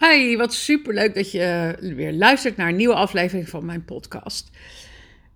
Hi, wat superleuk dat je weer luistert naar een nieuwe aflevering van mijn podcast.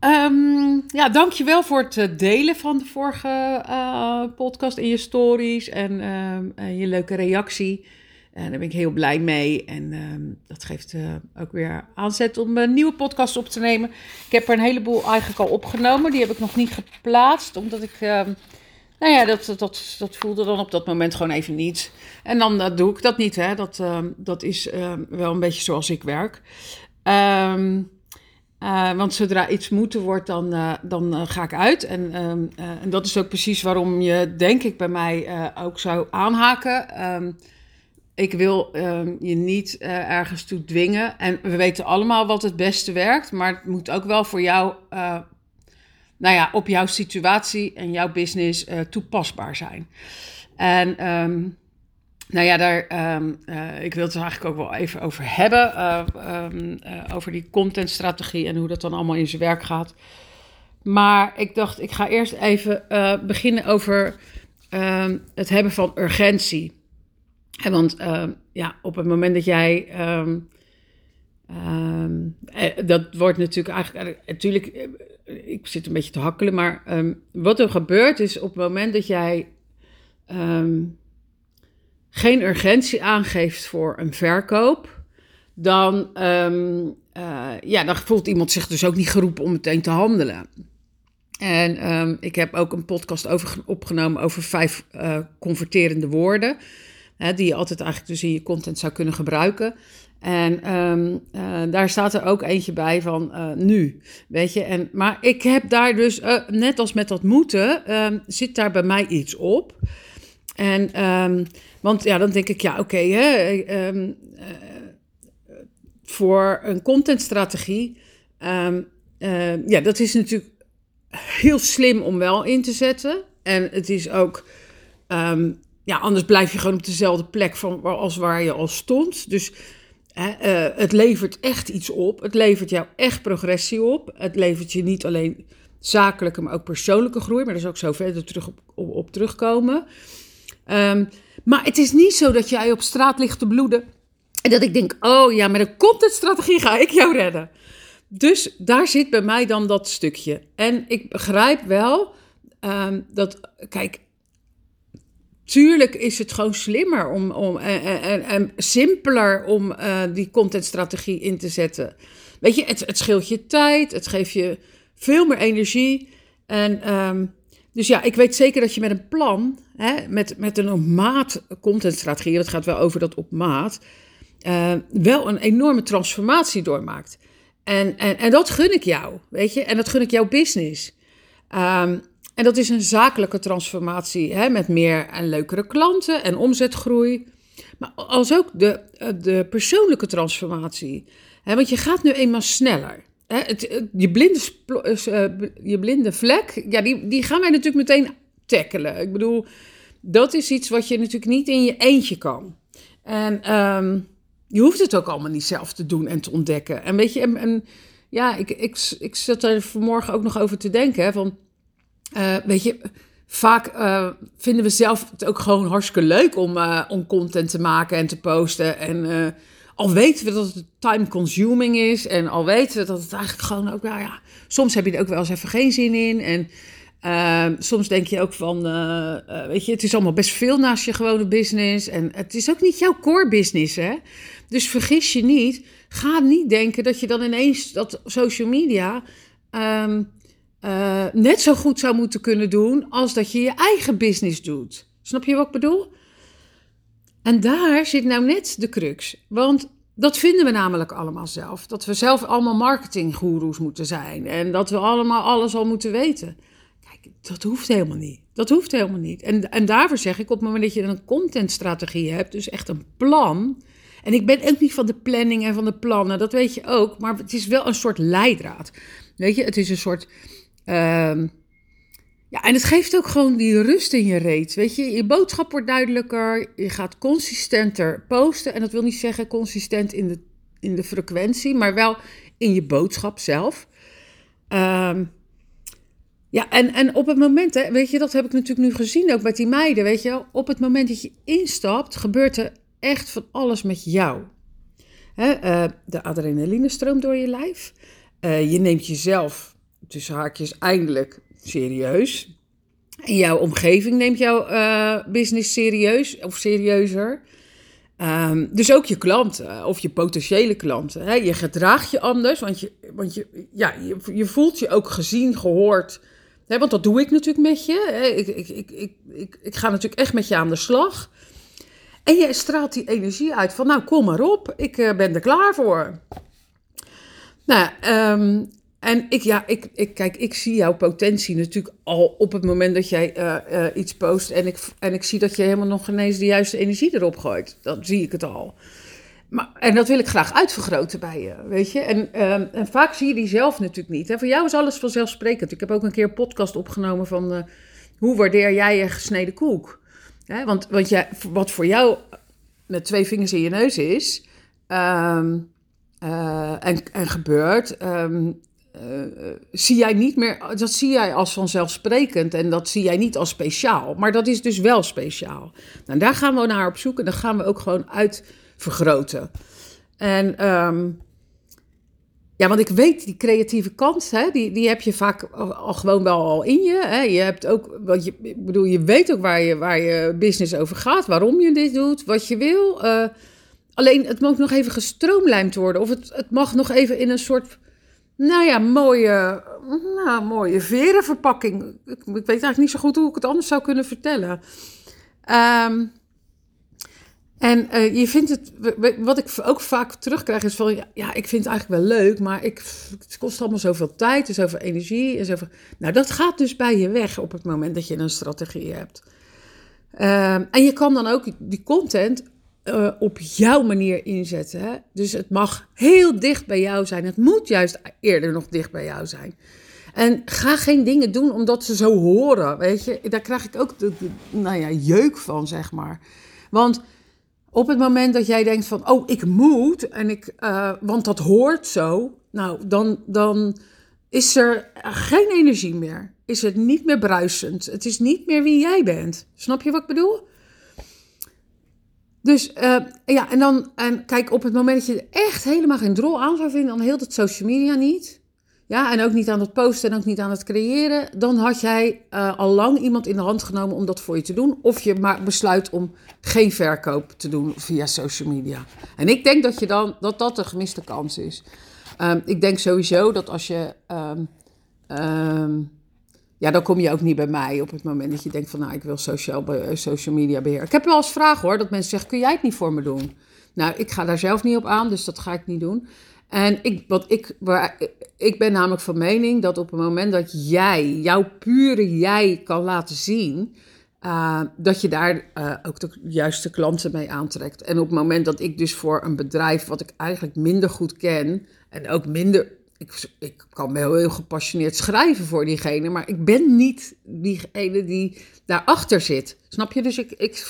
Um, ja, dankjewel voor het eh, delen van de vorige uh, podcast in je stories en, uh, je leuke reactie. En daar ben ik heel blij mee. En um, dat geeft ook weer aanzet om een nieuwe podcast op te nemen. Ik heb er een heleboel eigenlijk al opgenomen. Die heb ik nog niet geplaatst, omdat ik nou ja, dat, dat, dat voelde dan op dat moment gewoon even niet. En dan uh, doe ik dat niet. Hè. Dat, uh, dat is uh, wel een beetje zoals ik werk. Um, want zodra iets moeten wordt, dan, dan ga ik uit. En, en dat is ook precies waarom je, denk ik, bij mij ook zou aanhaken. Ik wil je niet ergens toe dwingen. En we weten allemaal wat het beste werkt. Maar het moet ook wel voor jou nou ja, op jouw situatie en jouw business uh, toepasbaar zijn. En um, nou ja, daar, um, uh, ik wil het er eigenlijk ook wel even over hebben. Uh, um, over die contentstrategie en hoe dat dan allemaal in zijn werk gaat. Maar ik dacht, ik ga eerst even beginnen over het hebben van urgentie. En want ja, op het moment dat jij. dat wordt natuurlijk eigenlijk. Natuurlijk ik zit een beetje te hakkelen, maar um, wat er gebeurt is op het moment dat jij um, geen urgentie aangeeft voor een verkoop, dan, um, uh, ja, dan voelt iemand zich dus ook niet geroepen om meteen te handelen. En ik heb ook een podcast over, opgenomen over vijf uh, converterende woorden, hè, die je altijd eigenlijk dus in je content zou kunnen gebruiken. En um, uh, daar staat er ook eentje bij van uh, nu, weet je. En, maar ik heb daar dus, uh, net als met dat moeten, um, zit daar bij mij iets op. En, um, want ja, dan denk ik, ja, oké, hè, voor een contentstrategie, ja, dat is natuurlijk heel slim om wel in te zetten. En het is ook, ja, anders blijf je gewoon op dezelfde plek van, als waar je al stond. Dus uh, het levert echt iets op. Het levert jou echt progressie op. Het levert je niet alleen zakelijke, maar ook persoonlijke groei. Maar daar is ook zo verder terug op, op, terugkomen. Um, maar het is niet zo dat jij op straat ligt te bloeden. En dat ik denk, oh ja, met een contentstrategie ga ik jou redden. Dus daar zit bij mij dan dat stukje. En ik begrijp wel um, dat, kijk, Tuurlijk is het gewoon slimmer om, om, en, en, en simpeler om die contentstrategie in te zetten. Weet je, het, het scheelt je tijd, het geeft je veel meer energie. En um, dus ja, ik weet zeker dat je met een plan, hè, met, met een op maat contentstrategie, dat gaat wel over dat op maat, wel een enorme transformatie doormaakt. En, en, en dat gun ik jou, weet je, en dat gun ik jouw business. Um, en dat is een zakelijke transformatie hè, met meer en leukere klanten en omzetgroei. Maar als ook de, eh, de persoonlijke transformatie. Hè, want je gaat nu eenmaal sneller. Hè, het, je, blinde, uh, je blinde vlek, ja, die, die gaan wij natuurlijk meteen tackelen. Ik bedoel, dat is iets wat je natuurlijk niet in je eentje kan. En um, je hoeft het ook allemaal niet zelf te doen en te ontdekken. En weet je, en, en ja, ik, ik, ik zat er vanmorgen ook nog over te denken. Hè, van, uh, weet je, vaak uh, vinden we zelf het ook gewoon hartstikke leuk om, uh, om content te maken en te posten. En al weten we dat het time consuming is en al weten we dat het eigenlijk gewoon ook, nou ja, soms heb je er ook wel eens even geen zin in. En soms denk je ook van, weet je, het is allemaal best veel naast je gewone business. En het is ook niet jouw core business, hè. Dus vergis je niet, ga niet denken dat je dan ineens dat social media... Um, uh, net zo goed zou moeten kunnen doen als dat je je eigen business doet. Snap je wat ik bedoel? En daar zit nou net de crux. Want dat vinden we namelijk allemaal zelf. Dat we zelf allemaal marketinggoeroes moeten zijn. En dat we allemaal alles al moeten weten. Kijk, dat hoeft helemaal niet. Dat hoeft helemaal niet. En, en daarvoor zeg ik, op het moment dat je een contentstrategie hebt, dus echt een plan. En ik ben ook niet van de planning en van de plannen, dat weet je ook. Maar het is wel een soort leidraad. Weet je, het is een soort Um, ja, en het geeft ook gewoon die rust in je reet. Weet je, je boodschap wordt duidelijker. Je gaat consistenter posten. En dat wil niet zeggen consistent in de, in de frequentie, maar wel in je boodschap zelf. Um, ja, en, en op het moment, hè, weet je, dat heb ik natuurlijk nu gezien ook met die meiden. Weet je, op het moment dat je instapt, gebeurt er echt van alles met jou. Hè, uh, de adrenaline stroomt door je lijf. Uh, je neemt jezelf, tussen haakjes, eindelijk serieus. En jouw omgeving neemt jouw uh, business serieus of serieuzer. Um, dus ook je klanten of je potentiële klanten. Hè? Je gedraagt je anders, want, je, want je, ja, je, je voelt je ook gezien, gehoord. Hè? Want dat doe ik natuurlijk met je. Ik, ik, ik, ik, ik, ik ga natuurlijk echt met je aan de slag. En je straalt die energie uit van, nou kom maar op, ik uh, ben er klaar voor. Nou, um, en ik, ja, ik, ik, kijk, ik zie jouw potentie natuurlijk al op het moment dat jij uh, uh, iets post. En ik, en ik zie dat je helemaal nog ineens de juiste energie erop gooit. Dan zie ik het al. Maar, en dat wil ik graag uitvergroten bij je, weet je. En, uh, en vaak zie je die zelf natuurlijk niet. Hè. Voor jou is alles vanzelfsprekend. Ik heb ook een keer een podcast opgenomen van... Uh, hoe waardeer jij je gesneden koek? Hè, want want jij, wat voor jou met twee vingers in je neus is... Um, en, en gebeurt... Um, uh, zie jij niet meer, dat zie jij als vanzelfsprekend en dat zie jij niet als speciaal. Maar dat is dus wel speciaal. Nou, daar gaan we naar op zoek en dan gaan we ook gewoon uitvergroten. En um, ja, want ik weet die creatieve kant, hè, die, die heb je vaak al, gewoon wel al in je. Hè. Je hebt ook, want je, bedoel, je weet ook waar je, waar je business over gaat, waarom je dit doet, wat je wil. Uh, alleen het moet nog even gestroomlijnd worden of het, het mag nog even in een soort nou ja, mooie, nou, mooie verenverpakking. Ik, ik, weet eigenlijk niet zo goed hoe ik het anders zou kunnen vertellen. Um, en uh, je vindt het, wat ik ook vaak terugkrijg is van, ja, ik vind het eigenlijk wel leuk, maar ik, het kost allemaal zoveel tijd en zoveel energie en zoveel... Nou, dat gaat dus bij je weg op het moment dat je een strategie hebt. Um, en je kan dan ook die content uh, op jouw manier inzetten. Hè? Dus het mag heel dicht bij jou zijn. Het moet juist eerder nog dicht bij jou zijn. En ga geen dingen doen omdat ze zo horen. Weet je, daar krijg ik ook de, nou ja, jeuk van, zeg maar. Want op het moment dat jij denkt van, oh, ik moet, en ik, uh, want dat hoort zo, nou, dan, dan is er geen energie meer. Is het niet meer bruisend. Het is niet meer wie jij bent. Snap je wat ik bedoel? Dus uh, ja, en dan, en kijk, op het moment dat je echt helemaal geen drol aan zou vinden, dan heel het social media niet. Ja, en ook niet aan het posten en ook niet aan het creëren. Dan had jij uh, al lang iemand in de hand genomen om dat voor je te doen. Of je maar besluit om geen verkoop te doen via social media. En ik denk dat je dan, dat, dat een gemiste kans is. Um, ik denk sowieso dat als je. Um, um, ja, dan kom je ook niet bij mij op het moment dat je denkt van, nou, ik wil social, eh, social media beheer. Ik heb wel eens vragen hoor, dat mensen zeggen, kun jij het niet voor me doen? Nou, ik ga daar zelf niet op aan, dus dat ga ik niet doen. En ik, wat ik, waar, ik ben namelijk van mening dat op het moment dat jij, jouw pure jij kan laten zien, uh, dat je daar uh, ook de juiste klanten mee aantrekt. En op het moment dat ik dus voor een bedrijf wat ik eigenlijk minder goed ken en ook minder ik, ik kan wel heel gepassioneerd schrijven voor diegene, maar ik ben niet diegene die daarachter zit. Snap je? Dus ik, ik,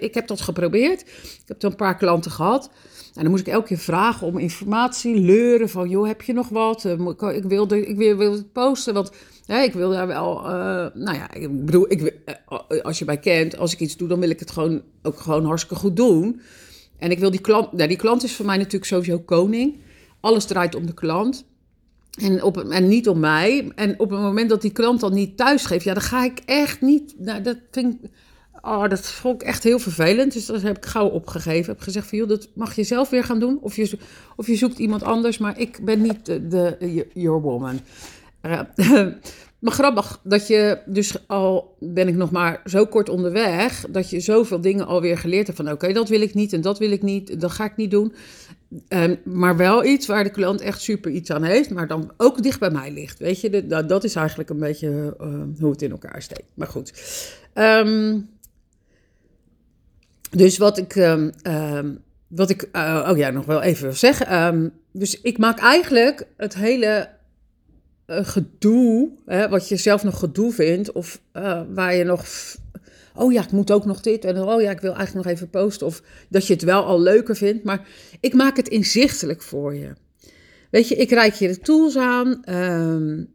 ik heb dat geprobeerd. Ik heb toen een paar klanten gehad. En dan moest ik elke keer vragen om informatie, leuren van, joh, heb je nog wat? Eh, ik wilde, ik wil, wil het posten, want hè, ik wil daar wel, uh, nou ja, ik bedoel, ik, eh, als je mij kent, als ik iets doe, dan wil ik het gewoon ook gewoon hartstikke goed doen. En ik wil die klant, die klant is voor mij natuurlijk sowieso koning. Alles draait om de klant. En, op, en niet om mij. En op het moment dat die klant dan niet thuis geeft, ja, dan ga ik echt niet. Nou, dat vind. Oh, dat vond ik echt heel vervelend. Dus dat heb ik gauw opgegeven. Heb gezegd van, joh, dat mag je zelf weer gaan doen. Of je, of je zoekt iemand anders, maar ik ben niet de, de your woman. Maar grappig dat je dus al, ben ik nog maar zo kort onderweg, dat je zoveel dingen alweer geleerd hebt van, oké, dat wil ik niet en dat wil ik niet, dat ga ik niet doen. Um, maar wel iets waar de klant echt super iets aan heeft, maar dan ook dicht bij mij ligt. Weet je, de, dat, dat, is eigenlijk een beetje uh, hoe het in elkaar steekt. Maar goed. Um, dus wat ik, um, wat ik uh, oh ja, nog wel even wil zeggen. dus ik maak eigenlijk het hele uh, gedoe, hè, wat je zelf nog gedoe vindt, of uh, waar je nog oh ja, ik moet ook nog dit. En oh ja, ik wil eigenlijk nog even posten. Of dat je het wel al leuker vindt. Maar ik maak het inzichtelijk voor je. Weet je, ik reik je de tools aan. Um,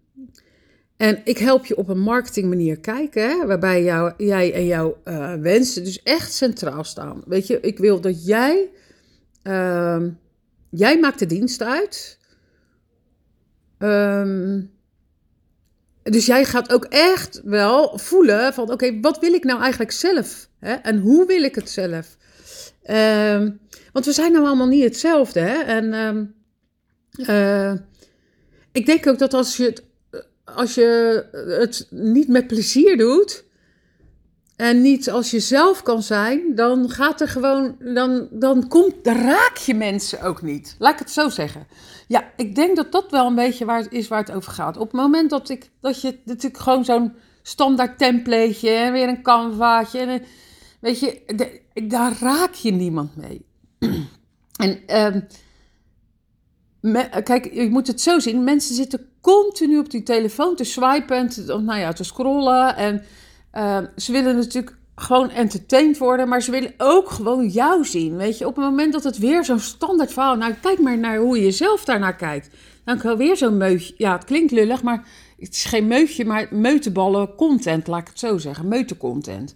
en ik help je op een marketingmanier kijken, hè, waarbij jou, jij en jouw uh, wensen dus echt centraal staan. Weet je, ik wil dat jij uh, jij maakt de dienst uit. Ehm, dus jij gaat ook echt wel voelen van, oké, wat wil ik nou eigenlijk zelf? Hè? En hoe wil ik het zelf? Ehm, want we zijn nou allemaal niet hetzelfde. Hè? En ehm, eh, ik denk ook dat als je, het, als je het niet met plezier doet en niet als je zelf kan zijn, dan gaat er gewoon, dan, dan, komt, raak je mensen ook niet. Laat ik het zo zeggen. Ja, ik denk dat dat wel een beetje waar het is waar het over gaat. Op het moment dat, ik, dat je natuurlijk gewoon zo'n standaard templateje en weer een canvaatje en weet je, daar raak je niemand mee. en ehm, kijk, je moet het zo zien. Mensen zitten continu op die telefoon te swipen, te, nou ja, te scrollen. En ehm, ze willen natuurlijk gewoon entertained worden, maar ze willen ook gewoon jou zien. Weet je, op het moment dat het weer zo'n standaard verhaal. Nou, kijk maar naar hoe je zelf daarnaar kijkt. Dan kan weer zo'n meutje. Ja, het klinkt lullig, maar het is geen meutje, maar meuteballen content, laat ik het zo zeggen. Meutecontent.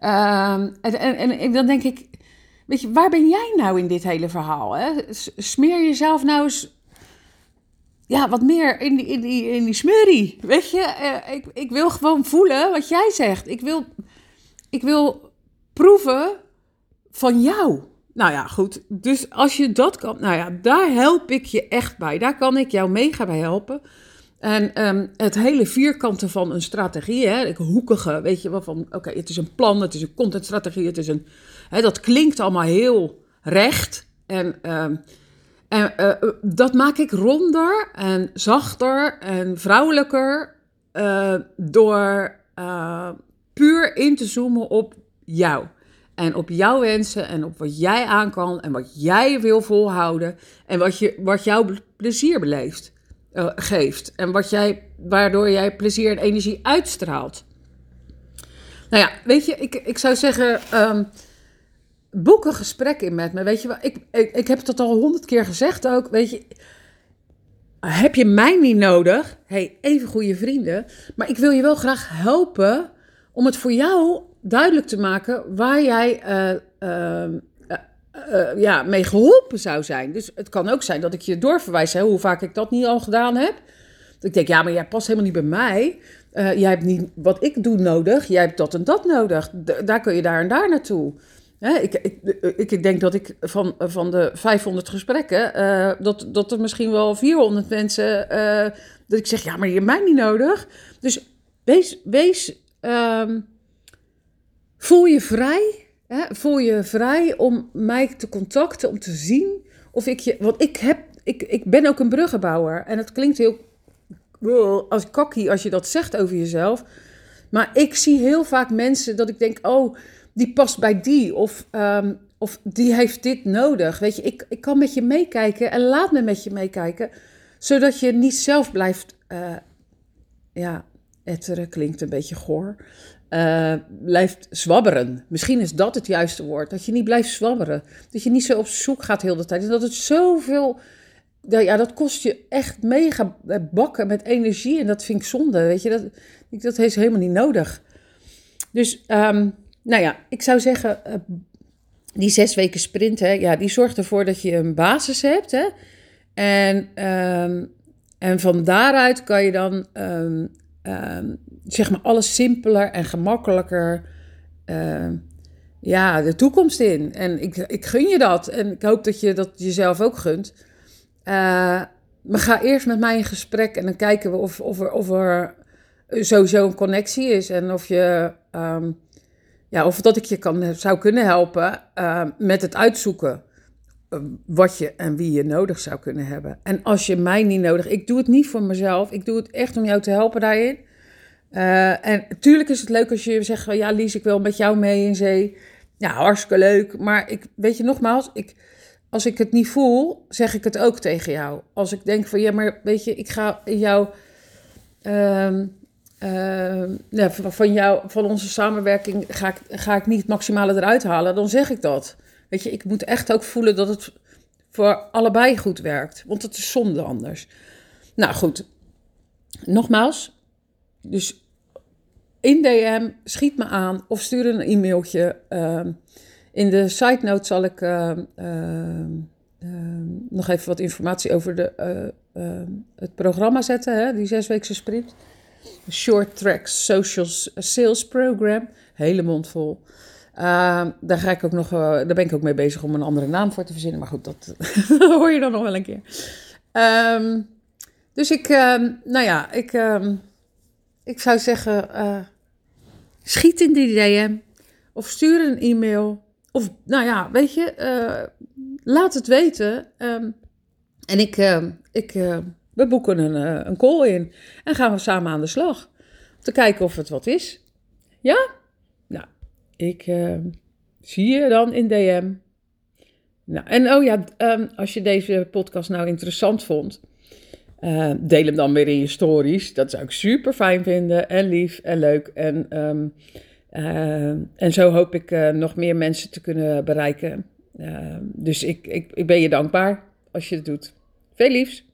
Um, en, en, en dan denk ik, weet je, waar ben jij nou in dit hele verhaal? Hè? Smeer jezelf nou eens ja, wat meer in die, in die, in die smurrie. Weet je, uh, ik, ik wil gewoon voelen wat jij zegt. Ik wil, ik wil proeven van jou. Nou ja, goed. Dus als je dat kan, nou ja, daar help ik je echt bij. Daar kan ik jou mega bij helpen. En um, het hele vierkante van een strategie, hè, hoekige, weet je wel, van oké, het is een plan, het is een contentstrategie, het is een, hè, dat klinkt allemaal heel recht. En, um, en uh, dat maak ik ronder en zachter en vrouwelijker uh, door puur in te zoomen op jou. En op jouw wensen en op wat jij aan kan en wat jij wil volhouden en wat, je, wat jouw plezier beleeft. Geeft. En wat jij, waardoor jij plezier en energie uitstraalt. Nou ja, weet je, ik, ik zou zeggen, um, boek een gesprek in met me. Weet je, ik, ik, ik heb het al honderd keer gezegd ook. Weet je, heb je mij niet nodig? hey, even goede vrienden. Maar ik wil je wel graag helpen om het voor jou duidelijk te maken waar jij uh, uh, uh, ja, mee geholpen zou zijn. Dus het kan ook zijn dat ik je doorverwijs, hè, hoe vaak ik dat niet al gedaan heb. Dat ik denk, ja, maar jij past helemaal niet bij mij. Jij hebt niet wat ik doe nodig, jij hebt dat en dat nodig. Daar kun je daar en daar naartoe. Hè, ik, ik, denk dat ik van, van de 500 gesprekken, uh, dat, dat er misschien wel 400 mensen, uh, dat ik zeg, ja, maar je hebt mij niet nodig. Dus wees, wees um, voel je vrij Hè, voel je vrij om mij te contacten, om te zien of ik je. Want ik, heb, ik, ik ben ook een bruggenbouwer. En het klinkt heel. als kakkie als je dat zegt over jezelf. Maar ik zie heel vaak mensen dat ik denk: oh, die past bij die. Of, um, of die heeft dit nodig. Weet je, ik, ik kan met je meekijken en laat me met je meekijken. Zodat je niet zelf blijft. Uh, ja, etteren klinkt een beetje goor uh, blijft zwabberen. Misschien is dat het juiste woord. Dat je niet blijft zwabberen. Dat je niet zo op zoek gaat heel de tijd. En dat het zoveel... Ja, dat kost je echt mega bakken met energie. En dat vind ik zonde, weet je. Dat, dat is helemaal niet nodig. Dus, um, nou ja, ik zou zeggen... Uh, die zes weken sprint, hè, ja, die zorgt ervoor dat je een basis hebt. Hè? En, um, en van daaruit kan je dan um, uh, zeg maar alles simpeler en gemakkelijker ja, de toekomst in. En ik, ik gun je dat. En ik hoop dat je dat jezelf ook gunt. Uh, maar ga eerst met mij in gesprek en dan kijken we of, of, er, of er sowieso een connectie is. En of, je, ja, of dat ik je kan, zou kunnen helpen uh, met het uitzoeken wat je en wie je nodig zou kunnen hebben. En als je mij niet nodig, ik doe het niet voor mezelf, ik doe het echt om jou te helpen daarin. En natuurlijk is het leuk als je zegt, ja Lies, ik wil met jou mee in zee. Ja, hartstikke leuk. Maar ik, weet je nogmaals, ik, als ik het niet voel, zeg ik het ook tegen jou. Als ik denk van, ja, maar weet je, ik ga jou... Uh, ja, van, jou, van onze samenwerking ga ik, ga ik niet het maximale eruit halen, dan zeg ik dat. Weet je, ik moet echt ook voelen dat het voor allebei goed werkt. Want het is zonde anders. Nou goed, nogmaals. Dus in DM, schiet me aan of stuur een e-mailtje. Uh, in de side note zal ik uh, uh, nog even wat informatie over de, het programma zetten, hè, die zesweekse sprint. Short Track Social Sales Program. Hele mond vol. Ehm, daar, ga ik ook nog, daar ben ik ook mee bezig om een andere naam voor te verzinnen. Maar goed, dat hoor je dan nog wel een keer. Ehm, dus ik, ehm, nou ja, ik, ik zou zeggen, uh, schiet in die DM. Of stuur een e-mail. Of, nou ja, weet je, uh, laat het weten. en ik, ik we boeken een, eh, een call in en gaan we samen aan de slag. Om te kijken of het wat is. Ja? Nou, ik uh, zie je dan in DM. Nou, en oh ja, um, als je deze podcast nou interessant vond, uh, deel hem dan weer in je stories. Dat zou ik super fijn vinden en lief en leuk. En, uh, en zo hoop ik nog meer mensen te kunnen bereiken. dus ik, ik, ik ben je dankbaar als je het doet. Veel liefs!